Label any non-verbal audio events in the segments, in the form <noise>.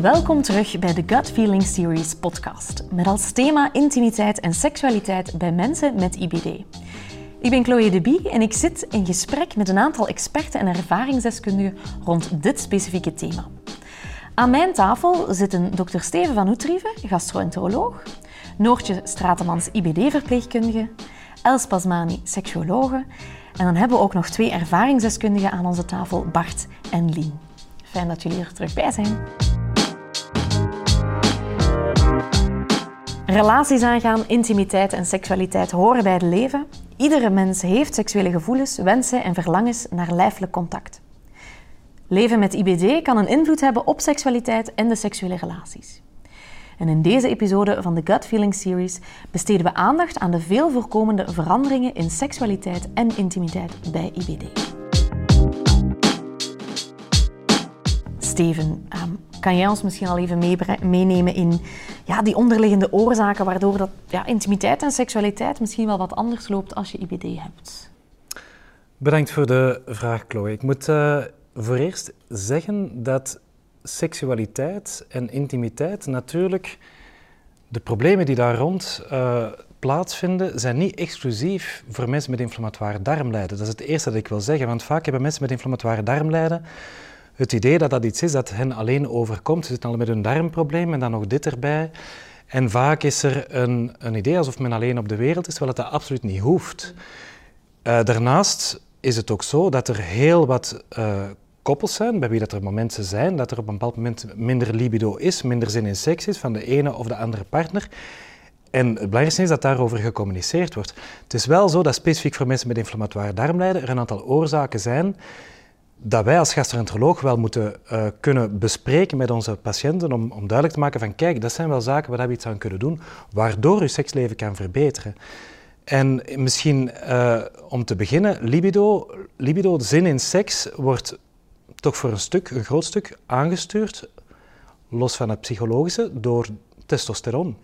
Welkom terug bij de Gut Feeling Series podcast, met als thema intimiteit en seksualiteit bij mensen met IBD. Ik ben Chloe de Bie en ik zit in gesprek met een aantal experten en ervaringsdeskundigen rond dit specifieke thema. Aan mijn tafel zitten Dr. Steven van Oetrieven, gastroenteroloog, Noortje Stratemans, IBD-verpleegkundige, Els Pasmani, seksuologe en dan hebben we ook nog twee ervaringsdeskundigen aan onze tafel, Bart en Lien. Fijn dat jullie er terug bij zijn. Relaties aangaan, intimiteit en seksualiteit horen bij het leven. Iedere mens heeft seksuele gevoelens, wensen en verlangens naar lijfelijk contact. Leven met IBD kan een invloed hebben op seksualiteit en de seksuele relaties. En in deze episode van de Gut Feeling Series besteden we aandacht aan de veel voorkomende veranderingen in seksualiteit en intimiteit bij IBD. Steven, ehm, kan jij ons misschien al even meenemen in ja, die onderliggende oorzaken waardoor dat, ja, intimiteit en seksualiteit misschien wel wat anders loopt als je IBD hebt? Bedankt voor de vraag, Chloe. Ik moet uh, voor eerst zeggen dat seksualiteit en intimiteit natuurlijk, de problemen die daar rond uh, plaatsvinden, zijn niet exclusief voor mensen met inflammatoire darmlijden. Dat is het eerste dat ik wil zeggen, want vaak hebben mensen met inflammatoire darmlijden het idee dat dat iets is dat hen alleen overkomt. Ze zitten al met een darmprobleem en dan nog dit erbij. En vaak is er een, een idee alsof men alleen op de wereld is, terwijl dat, dat absoluut niet hoeft. Uh, daarnaast is het ook zo dat er heel wat uh, koppels zijn, bij wie dat er momenten zijn, dat er op een bepaald moment minder libido is, minder zin in seks is van de ene of de andere partner. En het belangrijkste is dat daarover gecommuniceerd wordt. Het is wel zo dat specifiek voor mensen met inflammatoire darmlijden er een aantal oorzaken zijn dat wij als gastroenteroloog wel moeten uh, kunnen bespreken met onze patiënten om, om duidelijk te maken van kijk, dat zijn wel zaken waar we iets aan kunnen doen, waardoor je seksleven kan verbeteren. En misschien uh, om te beginnen, libido, libido, de zin in seks, wordt toch voor een stuk, een groot stuk, aangestuurd, los van het psychologische, door testosteron.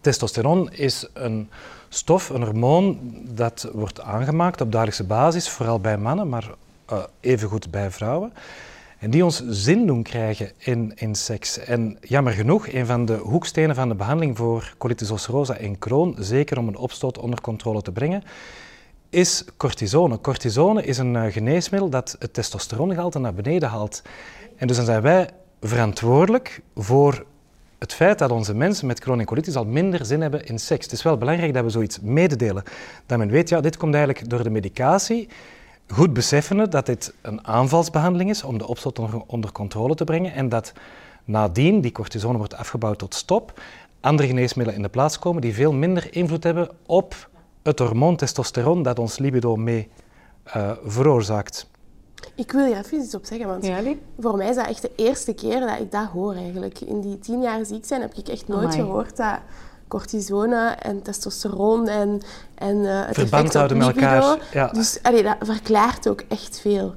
Testosteron is een stof, een hormoon, dat wordt aangemaakt op dagelijkse basis, vooral bij mannen, maar uh, evengoed bij vrouwen. En die ons zin doen krijgen in, in seks. En jammer genoeg, een van de hoekstenen van de behandeling voor colitis ulcerosa en Crohn, zeker om een opstoot onder controle te brengen, is cortisone. Cortisone is een uh, geneesmiddel dat het testosterongehalte naar beneden haalt. En dus dan zijn wij verantwoordelijk voor het feit dat onze mensen met en colitis al minder zin hebben in seks. Het is wel belangrijk dat we zoiets mededelen. Dat men weet, ja, dit komt eigenlijk door de medicatie goed beseffende dat dit een aanvalsbehandeling is om de opstoot onder controle te brengen en dat nadien die cortisone wordt afgebouwd tot stop, andere geneesmiddelen in de plaats komen die veel minder invloed hebben op het hormoon testosteron dat ons libido mee uh, veroorzaakt. Ik wil hier even iets op zeggen, want voor mij is dat echt de eerste keer dat ik dat hoor eigenlijk. In die tien jaar ziek zijn heb ik echt nooit gehoord dat cortisone en testosteron en, en uh, het Verband houden met elkaar. Ja. Dus allee, dat verklaart ook echt veel.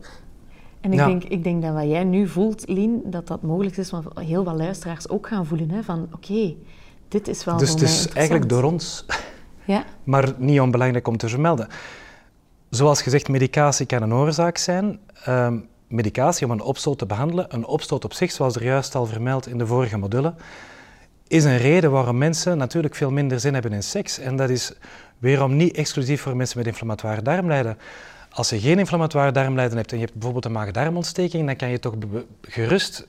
En ik, denk, ik denk dat wat jij nu voelt, Lien, dat dat mogelijk is, wat heel wat luisteraars ook gaan voelen. Hè, van oké, dit is wel Dus het is eigenlijk door ons, ja. maar niet onbelangrijk om te vermelden. Zoals gezegd, medicatie kan een oorzaak zijn. Uh, medicatie om een opstoot te behandelen. Een opstoot op zich, zoals er juist al vermeld in de vorige module, is een reden waarom mensen natuurlijk veel minder zin hebben in seks. En dat is weerom niet exclusief voor mensen met inflammatoire darmlijden. Als je geen inflammatoire darmlijden hebt en je hebt bijvoorbeeld een maag-darmontsteking, dan kan je toch gerust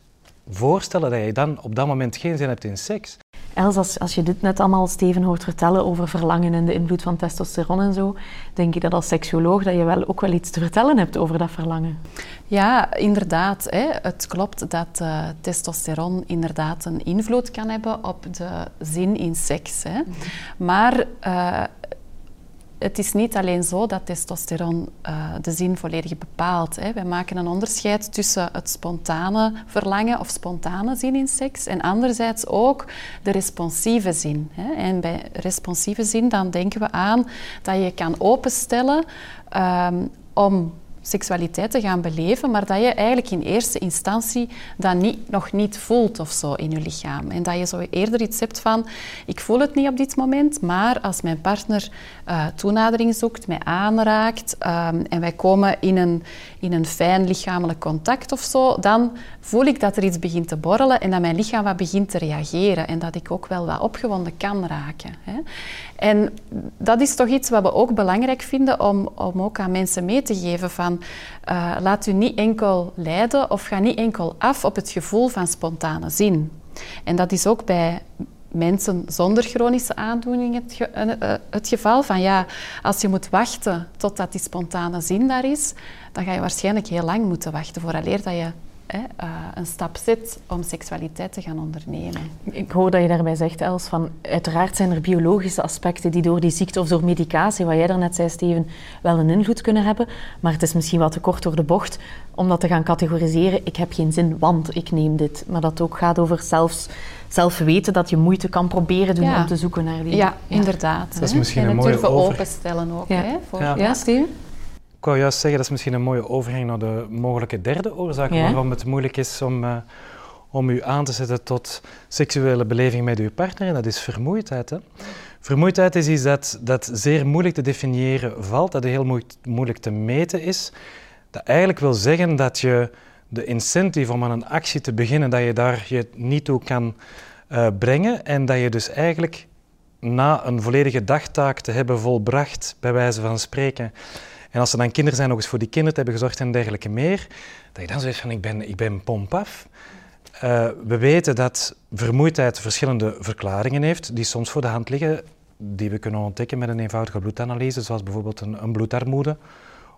voorstellen dat je dan op dat moment geen zin hebt in seks. Els, als, als je dit net allemaal Steven hoort vertellen over verlangen en de invloed van testosteron en zo, denk je dat als seksuoloog dat je wel ook wel iets te vertellen hebt over dat verlangen? Ja, inderdaad. Hè. Het klopt dat uh, testosteron inderdaad een invloed kan hebben op de zin in seks. Hè. Mhm. Maar uh, het is niet alleen zo dat testosteron uh, de zin volledig bepaalt. Hè. Wij maken een onderscheid tussen het spontane verlangen of spontane zin in seks en anderzijds ook de responsieve zin. Hè. En bij responsieve zin dan denken we aan dat je kan openstellen um, om seksualiteit te gaan beleven, maar dat je eigenlijk in eerste instantie dat niet, nog niet voelt of zo in je lichaam. En dat je zo eerder iets hebt van, ik voel het niet op dit moment, maar als mijn partner uh, toenadering zoekt, mij aanraakt um, en wij komen in een, in een fijn lichamelijk contact of zo, dan voel ik dat er iets begint te borrelen en dat mijn lichaam wat begint te reageren en dat ik ook wel wat opgewonden kan raken. Hè. En dat is toch iets wat we ook belangrijk vinden om, om ook aan mensen mee te geven van uh, laat u niet enkel leiden of ga niet enkel af op het gevoel van spontane zin. En dat is ook bij mensen zonder chronische aandoening het, eh, eh, het, geval. Van ja, als je moet wachten totdat die spontane zin daar is, dan ga je waarschijnlijk heel lang moeten wachten vooraleer dat je hè, uh, een stap zet om seksualiteit te gaan ondernemen. Ik hoor dat je daarbij zegt, Els, van uiteraard zijn er biologische aspecten die door die ziekte of door medicatie, wat jij daarnet zei, Steven, wel een invloed kunnen hebben. Maar het is misschien wat te kort door de bocht om dat te gaan categoriseren. Ik heb geen zin, want ik neem dit. Maar dat het ook gaat over zelfs zelf weten dat je moeite kan proberen doen om te zoeken naar die... Ja, inderdaad. Dat is misschien en een mooie durven over... openstellen ook. Ja, hè, voor... ja. Steven? Ik wou juist zeggen, dat is misschien een mooie overgang naar de mogelijke derde oorzaak waarom het moeilijk is om, uh, om u aan te zetten tot seksuele beleving met uw partner. En dat is vermoeidheid. Hè? Vermoeidheid is iets dat, dat zeer moeilijk te definiëren valt, dat heel moeilijk, moeilijk te meten is. Dat eigenlijk wil zeggen dat je de incentive om aan een actie te beginnen, dat je daar je niet toe kan uh, brengen en dat je dus eigenlijk na een volledige dagtaak te hebben volbracht, bij wijze van spreken, en als er dan kinderen zijn, nog eens voor die kinderen hebben gezorgd en dergelijke meer, dat je dan zoiets van, ik ben, ik ben pomp af. Uh, we weten dat vermoeidheid verschillende verklaringen heeft, die soms voor de hand liggen, die we kunnen ontdekken met een eenvoudige bloedanalyse, zoals bijvoorbeeld een, een bloedarmoede.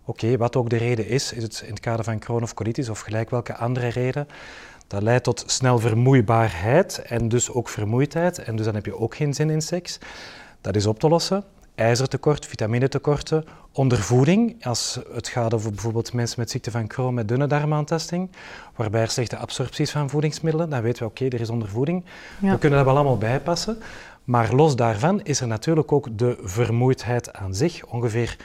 Oké, wat ook de reden is, is het in het kader van Crohn of colitis of gelijk welke andere reden. Dat leidt tot snel vermoeibaarheid en dus ook vermoeidheid. En dus dan heb je ook geen zin in seks. Dat is op te lossen ijzertekort, vitaminetekorten, ondervoeding, als het gaat over bijvoorbeeld mensen met ziekte van Crohn met dunne darmaantasting, waarbij er slechte absorpties van voedingsmiddelen, dan weten we oké, er is ondervoeding. We kunnen dat wel allemaal bijpassen, maar los daarvan is er natuurlijk ook de vermoeidheid aan zich. Ongeveer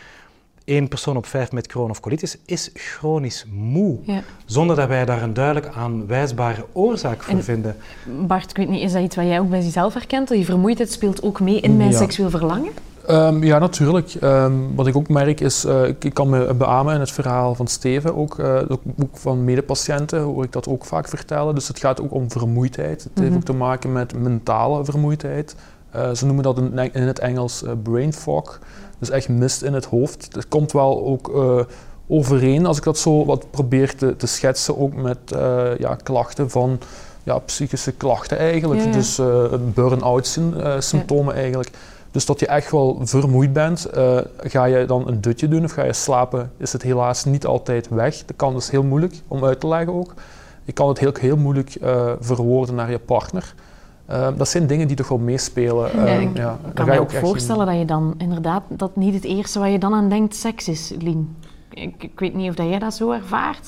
één persoon op vijf met Crohn of colitis is chronisch moe, ja. zonder dat wij daar een duidelijk aanwijsbare oorzaak voor vinden. Bart, ik weet niet, is dat iets wat jij ook bij jezelf herkent? Die vermoeidheid speelt ook mee in mijn seksueel verlangen? Um, ja, natuurlijk. Um, wat ik ook merk is, uh, ik, ik, kan me beamen in het verhaal van Steven, ook, uh, ook, ook, van medepatiënten hoor ik dat ook vaak vertellen. Dus het gaat ook om vermoeidheid. Het heeft mhm. ook te maken met mentale vermoeidheid. Uh, ze noemen dat in, in het Engels brain fog, dus echt mist in het hoofd. Dat komt wel ook overeen, als ik dat zo wat probeer te, te schetsen, ook met ja, klachten van ja, psychische klachten eigenlijk. Dus burn-out symptomen eigenlijk. Dus dat je echt wel vermoeid bent, uh, ga je dan een dutje doen of ga je slapen, is het helaas niet altijd weg. Dat kan dus heel moeilijk om uit te leggen ook. Je kan het heel, heel moeilijk uh, verwoorden naar je partner. Uh, dat zijn dingen die toch wel meespelen. Ja, ik ja, kan me ook, voorstellen dat je dan inderdaad, dat niet het eerste waar je dan aan denkt seks is, Lien. Ik, ik weet niet of dat jij dat zo ervaart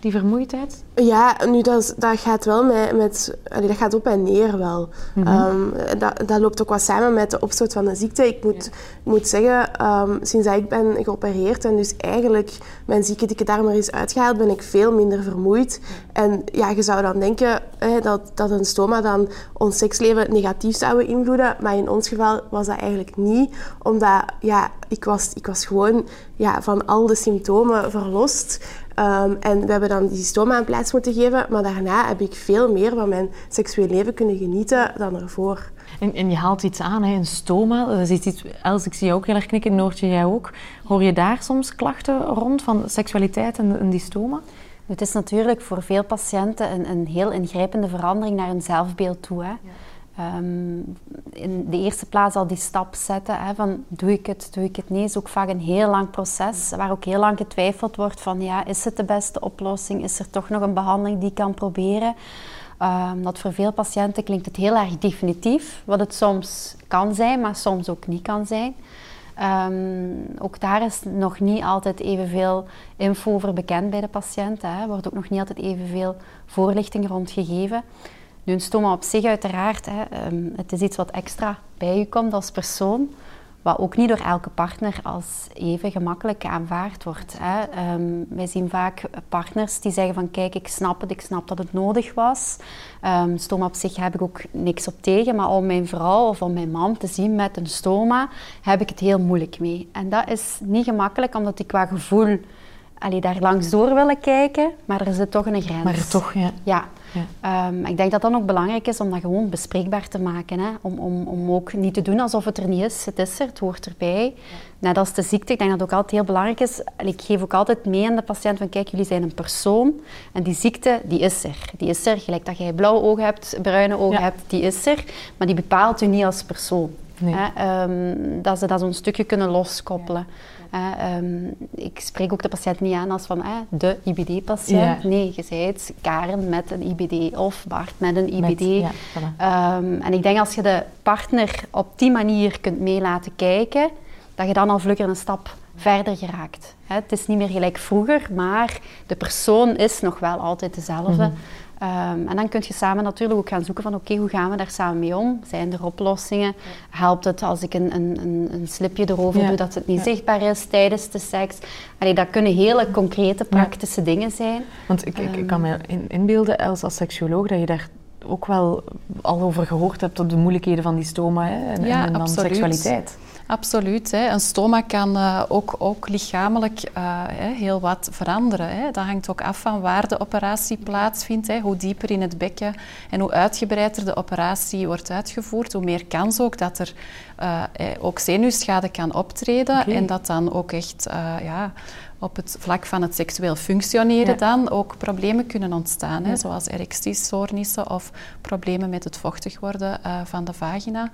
die vermoeidheid? Ja, nu dat, dat gaat wel met, met dat gaat op en neer wel. Mhm. Ehm, dat, dat loopt ook wat samen met de opstoot van de ziekte. Ik moet, moet zeggen, um, sinds dat ik ben geopereerd en dus eigenlijk mijn zieke dikke darm er is uitgehaald, ben ik veel minder vermoeid. En ja, je zou dan denken dat, dat een stoma dan ons seksleven negatief zou beïnvloeden, maar in ons geval was dat eigenlijk niet, omdat ja, ik, was, ik was gewoon ja, van al de symptomen verlost. Ehm, en we hebben dan die stoma een plaats moeten geven, maar daarna heb ik veel meer van mijn seksueel leven kunnen genieten dan ervoor. En, en je haalt iets aan, hè, een stoma. Dat is iets, Els, ik zie je ook heel erg knikken, Noortje, jij ook. Hoor je daar soms klachten rond van seksualiteit en, en die stoma? Het is natuurlijk voor veel patiënten een, een heel ingrijpende verandering naar hun zelfbeeld toe. Hè. Um, in de eerste plaats al die stap zetten hè, van doe ik het, doe ik het niet, is ook vaak een heel lang proces waar ook heel lang getwijfeld wordt van ja, is het de beste oplossing, is er toch nog een behandeling die ik kan proberen. Um, dat voor veel patiënten klinkt het heel erg definitief, wat het soms kan zijn, maar soms ook niet kan zijn. Um, ook daar is nog niet altijd evenveel info over bekend bij de patiënt. Er wordt ook nog niet altijd evenveel voorlichting rond gegeven. Nu, een stoma op zich uiteraard, hè, um, het is iets wat extra bij je komt als persoon. wat ook niet door elke partner als even gemakkelijk aanvaard wordt. Hè. Ehm, wij zien vaak partners die zeggen van kijk, ik snap het, ik snap dat het nodig was. Um, stoma op zich heb ik ook niks op tegen, maar om mijn vrouw of om mijn man te zien met een stoma, heb ik het heel moeilijk mee. En dat is niet gemakkelijk, omdat ik qua gevoel allee, daar langs door willen kijken, maar er zit toch een grens. Maar toch, ja. Ja. Ehm, ik denk dat dat ook belangrijk is om dat gewoon bespreekbaar te maken. Hè? Om, om, om ook niet te doen alsof het er niet is. Het is er, het hoort erbij. Net als de ziekte, ik denk dat het ook altijd heel belangrijk is. Ik geef ook altijd mee aan de patiënt van kijk, jullie zijn een persoon en die ziekte, die is er. Die is er, gelijk dat jij blauwe ogen hebt, bruine ogen hebt, die is er. Maar die bepaalt u niet als persoon. Hè? Ehm, dat ze dat zo'n stukje kunnen loskoppelen. Ehm, ik spreek ook de patiënt niet aan als van de IBD-patiënt. Nee, je zei het, Karen met een IBD of Bart met een IBD. Ehm, en ik denk als je de partner op die manier kunt mee laten kijken, dat je dan al vlugger een stap verder geraakt. het is niet meer gelijk vroeger, maar de persoon is nog wel altijd dezelfde. Mhm. Ehm, en dan kun je samen natuurlijk ook gaan zoeken van oké, hoe gaan we daar samen mee om? Zijn er oplossingen? Helpt het als ik een, een, een, een slipje erover doe dat het niet zichtbaar is tijdens de seks? Allee, dat kunnen hele concrete, praktische dingen zijn. Want ik, ik, kan me inbeelden als, als seksuoloog dat je daar ook wel al over gehoord hebt op de moeilijkheden van die stoma hè, en, en dan seksualiteit. Absoluut. Hè. Een stoma kan uh, ook, ook lichamelijk uh, hè, heel wat veranderen. Hè. Dat hangt ook af van waar de operatie plaatsvindt. Hè. Hoe dieper in het bekken en hoe uitgebreider de operatie wordt uitgevoerd, hoe meer kans ook dat er uh, ook zenuwschade kan optreden. En dat dan ook echt ja, op het vlak van het seksueel functioneren dan ook problemen kunnen ontstaan, hè, zoals erectiestoornissen of problemen met het vochtig worden van de vagina.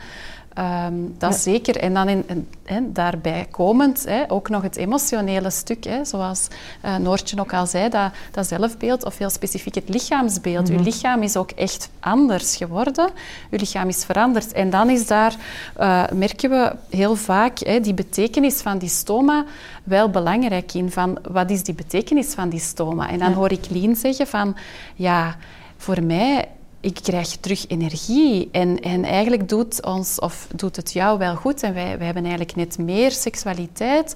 Um, dat zeker. En dan in, daarbij komend hè, ook nog het emotionele stuk, hè, zoals uh, Noortje ook al zei, dat, dat zelfbeeld of heel specifiek het lichaamsbeeld. Mm Uw lichaam is ook echt anders geworden. Uw lichaam is veranderd. En dan is daar, uh, merken we heel vaak, hè, die betekenis van die stoma wel belangrijk in. Van wat is die betekenis van die stoma? En dan hoor ik Lien zeggen van, ja, voor mij ik krijg terug energie. En, en eigenlijk doet, ons, of doet het jou wel goed. En wij, wij hebben eigenlijk net meer seksualiteit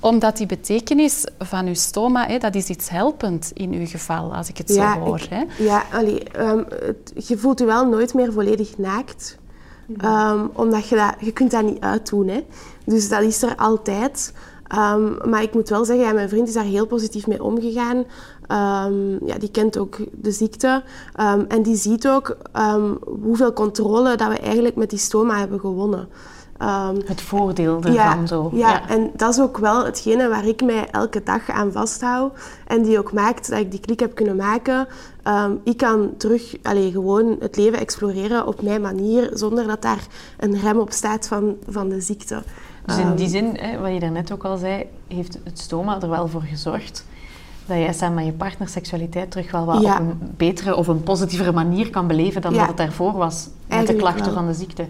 omdat die betekenis van uw stoma, hè, dat is iets helpend in uw geval, als ik het zo hoor. hè? Ja, allee, um, je voelt je wel nooit meer volledig naakt. Um, omdat je dat, je kunt dat niet uitdoen. Hè. Dus dat is er altijd. Um, maar ik moet wel zeggen, ja, mijn vriend is daar heel positief mee omgegaan. Um, ja, die kent ook de ziekte. Um, en die ziet ook hoeveel controle dat we eigenlijk met die stoma hebben gewonnen. het voordeel ervan ja, zo. Ja, ja, en dat is ook wel hetgene waar ik mij elke dag aan vasthoud. En die ook maakt dat ik die klik heb kunnen maken. ik kan terug allez, gewoon het leven exploreren op mijn manier, zonder dat daar een rem op staat van, van de ziekte. Dus in die zin, hè, wat je daarnet ook al zei, heeft het stoma er wel voor gezorgd dat jij samen met je partner seksualiteit terug wel wat op een betere of een positievere manier kan beleven dan dat het daarvoor was met de klachten van de ziekte.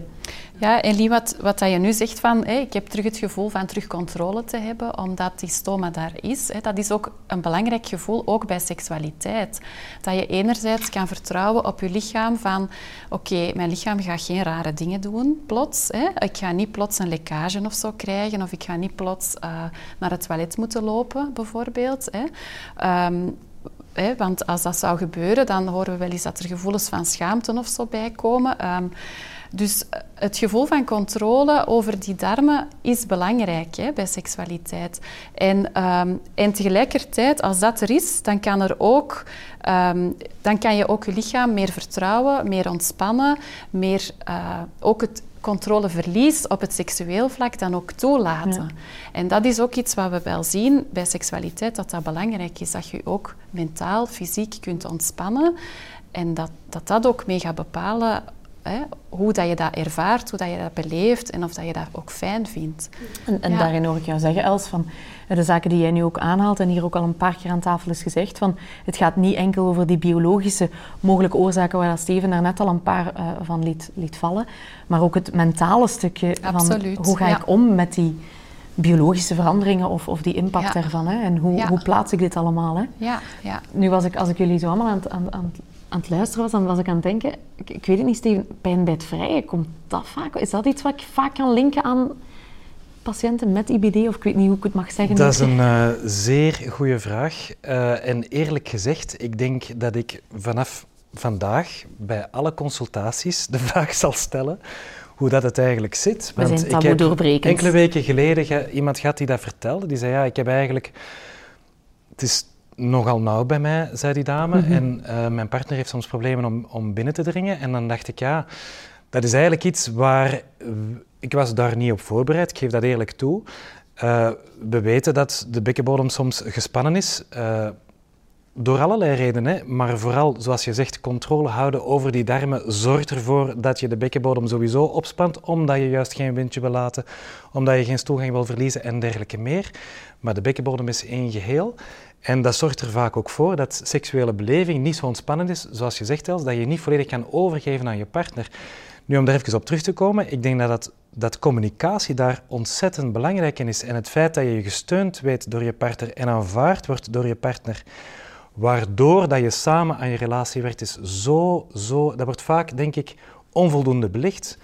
Ja, en Lie, wat, wat dat je nu zegt van, ik heb terug het gevoel van terug controle te hebben, omdat die stoma daar is. Dat is ook een belangrijk gevoel, ook bij seksualiteit. Dat je enerzijds kan vertrouwen op je lichaam van, oké, mijn lichaam gaat geen rare dingen doen, plots. Ik ga niet plots een lekkage of zo krijgen, of ik ga niet plots uh, naar het toilet moeten lopen, bijvoorbeeld. Um, want als dat zou gebeuren, dan horen we wel eens dat er gevoelens van schaamte of zo bij komen. Um, dus eh, het gevoel van controle over die darmen is belangrijk hè, bij seksualiteit. En, um, en tegelijkertijd, als dat er is, dan kan, er ook, um, dan kan je ook je lichaam meer vertrouwen, meer ontspannen, meer uh, ook het controleverlies op het seksueel vlak dan ook toelaten. En dat is ook iets wat we wel zien bij seksualiteit, dat dat belangrijk is. Dat je ook mentaal, fysiek kunt ontspannen. En dat dat, dat ook mee gaat bepalen hoe dat je dat ervaart, hoe dat je dat beleeft en of dat je dat ook fijn vindt. En, en daarin hoor ik jou zeggen, Els, van de zaken die jij nu ook aanhaalt en hier ook al een paar keer aan tafel is gezegd, van het gaat niet enkel over die biologische mogelijke oorzaken waar Steven daar net al een paar uh, van liet, liet vallen, maar ook het mentale stukje Absoluut, van hoe ga ik om met die biologische veranderingen of, of die impact daarvan. Hè? En hoe, hoe plaats ik dit allemaal? Hè? Ja, ja. Nu was ik, als ik jullie zo allemaal aan, aan, aan, aan het luisteren was, dan was ik aan het denken... Ik, ik weet het niet, Steven, pijn bij het vrije, komt dat vaak? Is dat iets wat ik vaak kan linken aan patiënten met IBD? Of ik weet niet hoe ik het mag zeggen. Dat is een uh, zeer goede vraag. Uh, en eerlijk gezegd, ik denk dat ik vanaf vandaag bij alle consultaties de <laughs> vraag zal stellen hoe dat het eigenlijk zit. We Want ik heb enkele weken geleden iemand gehad die dat vertelde. Die zei, ja, ik heb eigenlijk... Het is nogal nauw bij mij, zei die dame. Mhm. En uh, mijn partner heeft soms problemen om, om binnen te dringen. En dan dacht ik, ja, dat is eigenlijk iets waar... Ik was daar niet op voorbereid, ik geef dat eerlijk toe. Uh, we weten dat de bekkenbodem soms gespannen is. Uh, door allerlei redenen, maar vooral, zoals je zegt, controle houden over die darmen zorgt ervoor dat je de bekkenbodem sowieso opspant, omdat je juist geen windje wil laten, omdat je geen stoelgang wil verliezen en dergelijke meer. Maar de bekkenbodem is één geheel. En dat zorgt er vaak ook voor dat seksuele beleving niet zo ontspannend is, zoals je zegt, dat je niet volledig kan overgeven aan je partner. Nu, om daar even op terug te komen, ik denk dat, dat, dat communicatie daar ontzettend belangrijk in is. En het feit dat je je gesteund weet door je partner en aanvaard wordt door je partner, waardoor dat je samen aan je relatie werkt, is zo, zo, dat wordt vaak, denk ik, onvoldoende belicht.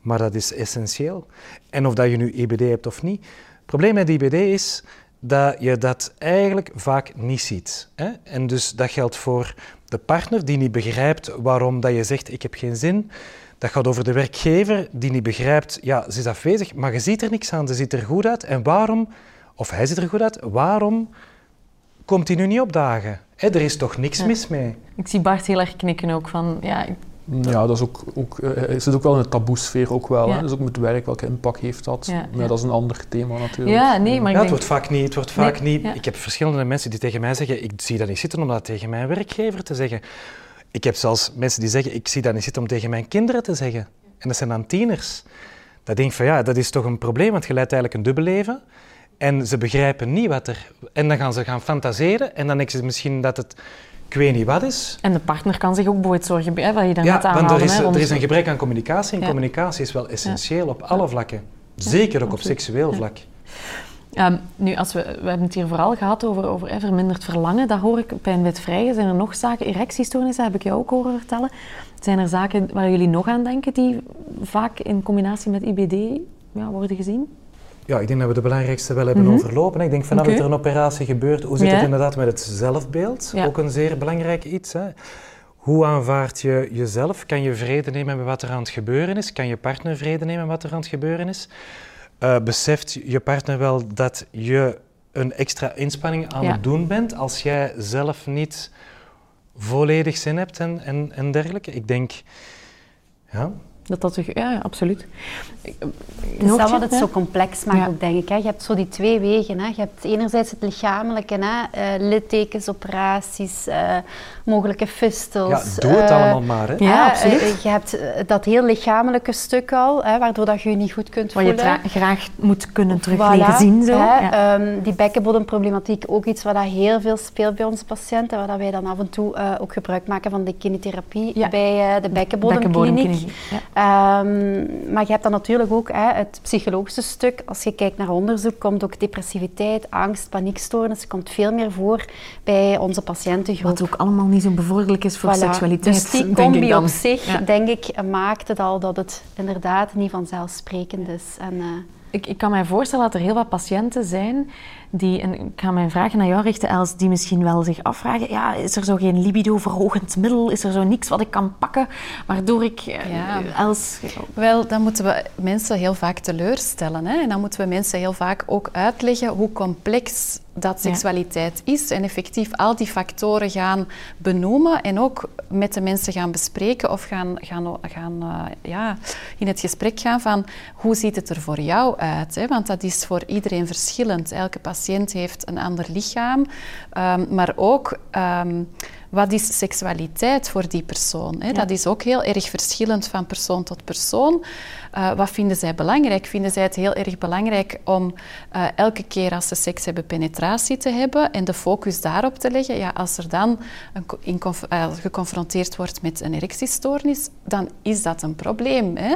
Maar dat is essentieel. En of dat je nu IBD hebt of niet. Het probleem met IBD is dat je dat eigenlijk vaak niet ziet. Hè? En dus dat geldt voor de partner die niet begrijpt waarom dat je zegt ik heb geen zin. Dat gaat over de werkgever die niet begrijpt, ja, ze is afwezig, maar je ziet er niks aan, ze ziet er goed uit. En waarom, of hij ziet er goed uit, waarom komt hij nu niet opdagen? Hè, er is toch niks mis mee? Ik zie Bart heel erg knikken ook van, ja... Ja, dat is ook, ook, uh, zit ook wel in de taboesfeer ook wel. Hè? Dus ook met werk, welke impact heeft dat? Ja, maar dat is een ander thema natuurlijk. Ja, nee, maar ja, het wordt vaak niet. Het wordt vaak niet Ik heb verschillende mensen die tegen mij zeggen, ik zie dat niet zitten om dat tegen mijn werkgever te zeggen. Ik heb zelfs mensen die zeggen, ik zie dat niet zitten om tegen mijn kinderen te zeggen. En dat zijn dan tieners. Dat denk ik van, ja, dat is toch een probleem, want je leidt eigenlijk een dubbel leven. En ze begrijpen niet wat er... En dan gaan ze gaan fantaseren en dan denken ze misschien dat het... Ik weet niet wat is. En de partner kan zich ook bijvoorbeeld zorgen bij, wat je dan ja, net want er is, er is een gebrek aan communicatie en communicatie is wel essentieel op alle vlakken. Zeker ook op seksueel vlak. Um, nu, als we, we hebben het hier vooral gehad over, over verminderd verlangen. Dat hoor ik bij een wet vrij. Zijn er nog zaken, erectiestoornissen heb ik jou ook horen vertellen. Zijn er zaken waar jullie nog aan denken die vaak in combinatie met IBD ja, worden gezien? Ja, ik denk dat we de belangrijkste wel hebben mm overlopen. Ik denk vanaf dat er een operatie gebeurt, hoe zit het inderdaad met het zelfbeeld? Ook een zeer belangrijk iets. Hè? Hoe aanvaard je jezelf? Kan je vrede nemen met wat er aan het gebeuren is? Kan je partner vrede nemen met wat er aan het gebeuren is? Uh, beseft je partner wel dat je een extra inspanning aan het doen bent als jij zelf niet volledig zin hebt en, en, en dergelijke? Ik denk, ja, dat dat ja, absoluut. Het is dat wat het zo complex maakt ook, denk ik. Hè. Je hebt zo die twee wegen. Hè. Je hebt enerzijds het lichamelijke, hè. Uh, littekens, operaties, uh, mogelijke fistels. Ja, doe het uh, allemaal maar. Hè. Ja, absoluut. je hebt dat heel lichamelijke stuk al, hè, waardoor dat je je niet goed kunt voelen. Wat je graag moet kunnen terug leren zien. Zo. Ja. Um, die bekkenbodemproblematiek, ook iets wat heel veel speelt bij onze patiënten, waar wij dan af en toe ook gebruik maken van de kinetherapie bij de bekkenbodemkliniek. Um, maar je hebt dan natuurlijk ook hè, het psychologische stuk. Als je kijkt naar onderzoek, komt ook depressiviteit, angst, paniekstoornissen komt veel meer voor bij onze patiëntengroep. Wat ook allemaal niet zo bevorderlijk is voor seksualiteit. Dus die <laughs> combi op zich, denk ik, maakt het al dat het inderdaad niet vanzelfsprekend is. En, uh, ik, ik kan mij voorstellen dat er heel wat patiënten zijn die, en ik ga mijn vragen naar jou richten, Els, die misschien wel zich afvragen, ja, is er zo geen libido-verhogend middel? Is er zo niks wat ik kan pakken, waardoor ik uh, ja. Els... Wel, dan moeten we mensen heel vaak teleurstellen. Hè? En dan moeten we mensen heel vaak ook uitleggen hoe complex dat seksualiteit is en effectief al die factoren gaan benoemen en ook met de mensen gaan bespreken of gaan, gaan, gaan uh, ja, in het gesprek gaan van hoe ziet het er voor jou uit? Hè? Want dat is voor iedereen verschillend. Elke patiënt heeft een ander lichaam, um, maar ook um, wat is seksualiteit voor die persoon? Hè? Dat is ook heel erg verschillend van persoon tot persoon. Uh, wat vinden zij belangrijk? Vinden zij het heel erg belangrijk om uh, elke keer als ze seks hebben penetratie te hebben en de focus daarop te leggen? Ja, als er dan een, in, uh, geconfronteerd wordt met een erectiestoornis, dan is dat een probleem. Hè?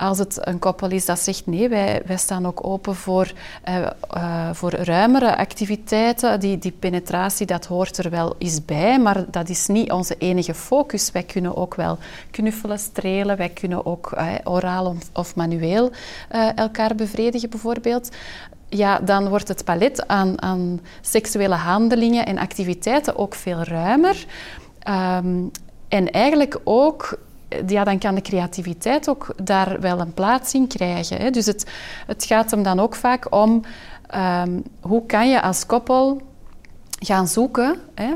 Als het een koppel is dat zegt nee, wij, wij staan ook open voor, uh, uh, voor ruimere activiteiten. Die, die penetratie, dat hoort er wel eens bij, maar dat is niet onze enige focus. Wij kunnen ook wel knuffelen, strelen, wij kunnen ook uh, oraal of manueel elkaar bevredigen bijvoorbeeld ja, dan wordt het palet aan, aan seksuele handelingen en activiteiten ook veel ruimer. Um, en eigenlijk ook ja, dan kan de creativiteit ook daar wel een plaats in krijgen. Hè. Dus het, het gaat hem dan ook vaak om um, hoe kan je als koppel gaan zoeken. Hè,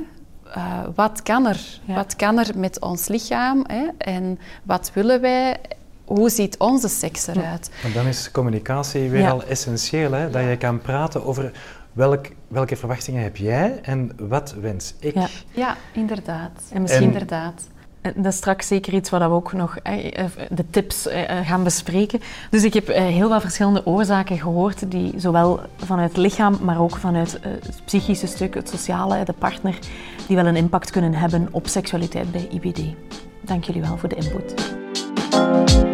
uh, wat, kan er? Ja. wat kan er met ons lichaam hè, en wat willen wij hoe ziet onze seks eruit? En dan is communicatie weer al essentieel, hè? dat je kan praten over welk, welke verwachtingen heb jij en wat wens ik. Ja, ja inderdaad. En misschien inderdaad. Dat is straks zeker iets wat we ook nog eh, de tips eh, gaan bespreken. Dus ik heb eh, heel veel verschillende oorzaken gehoord, die zowel vanuit het lichaam, maar ook vanuit het psychische stuk, het sociale, de partner, die wel een impact kunnen hebben op seksualiteit bij IBD. Dank jullie wel voor de input.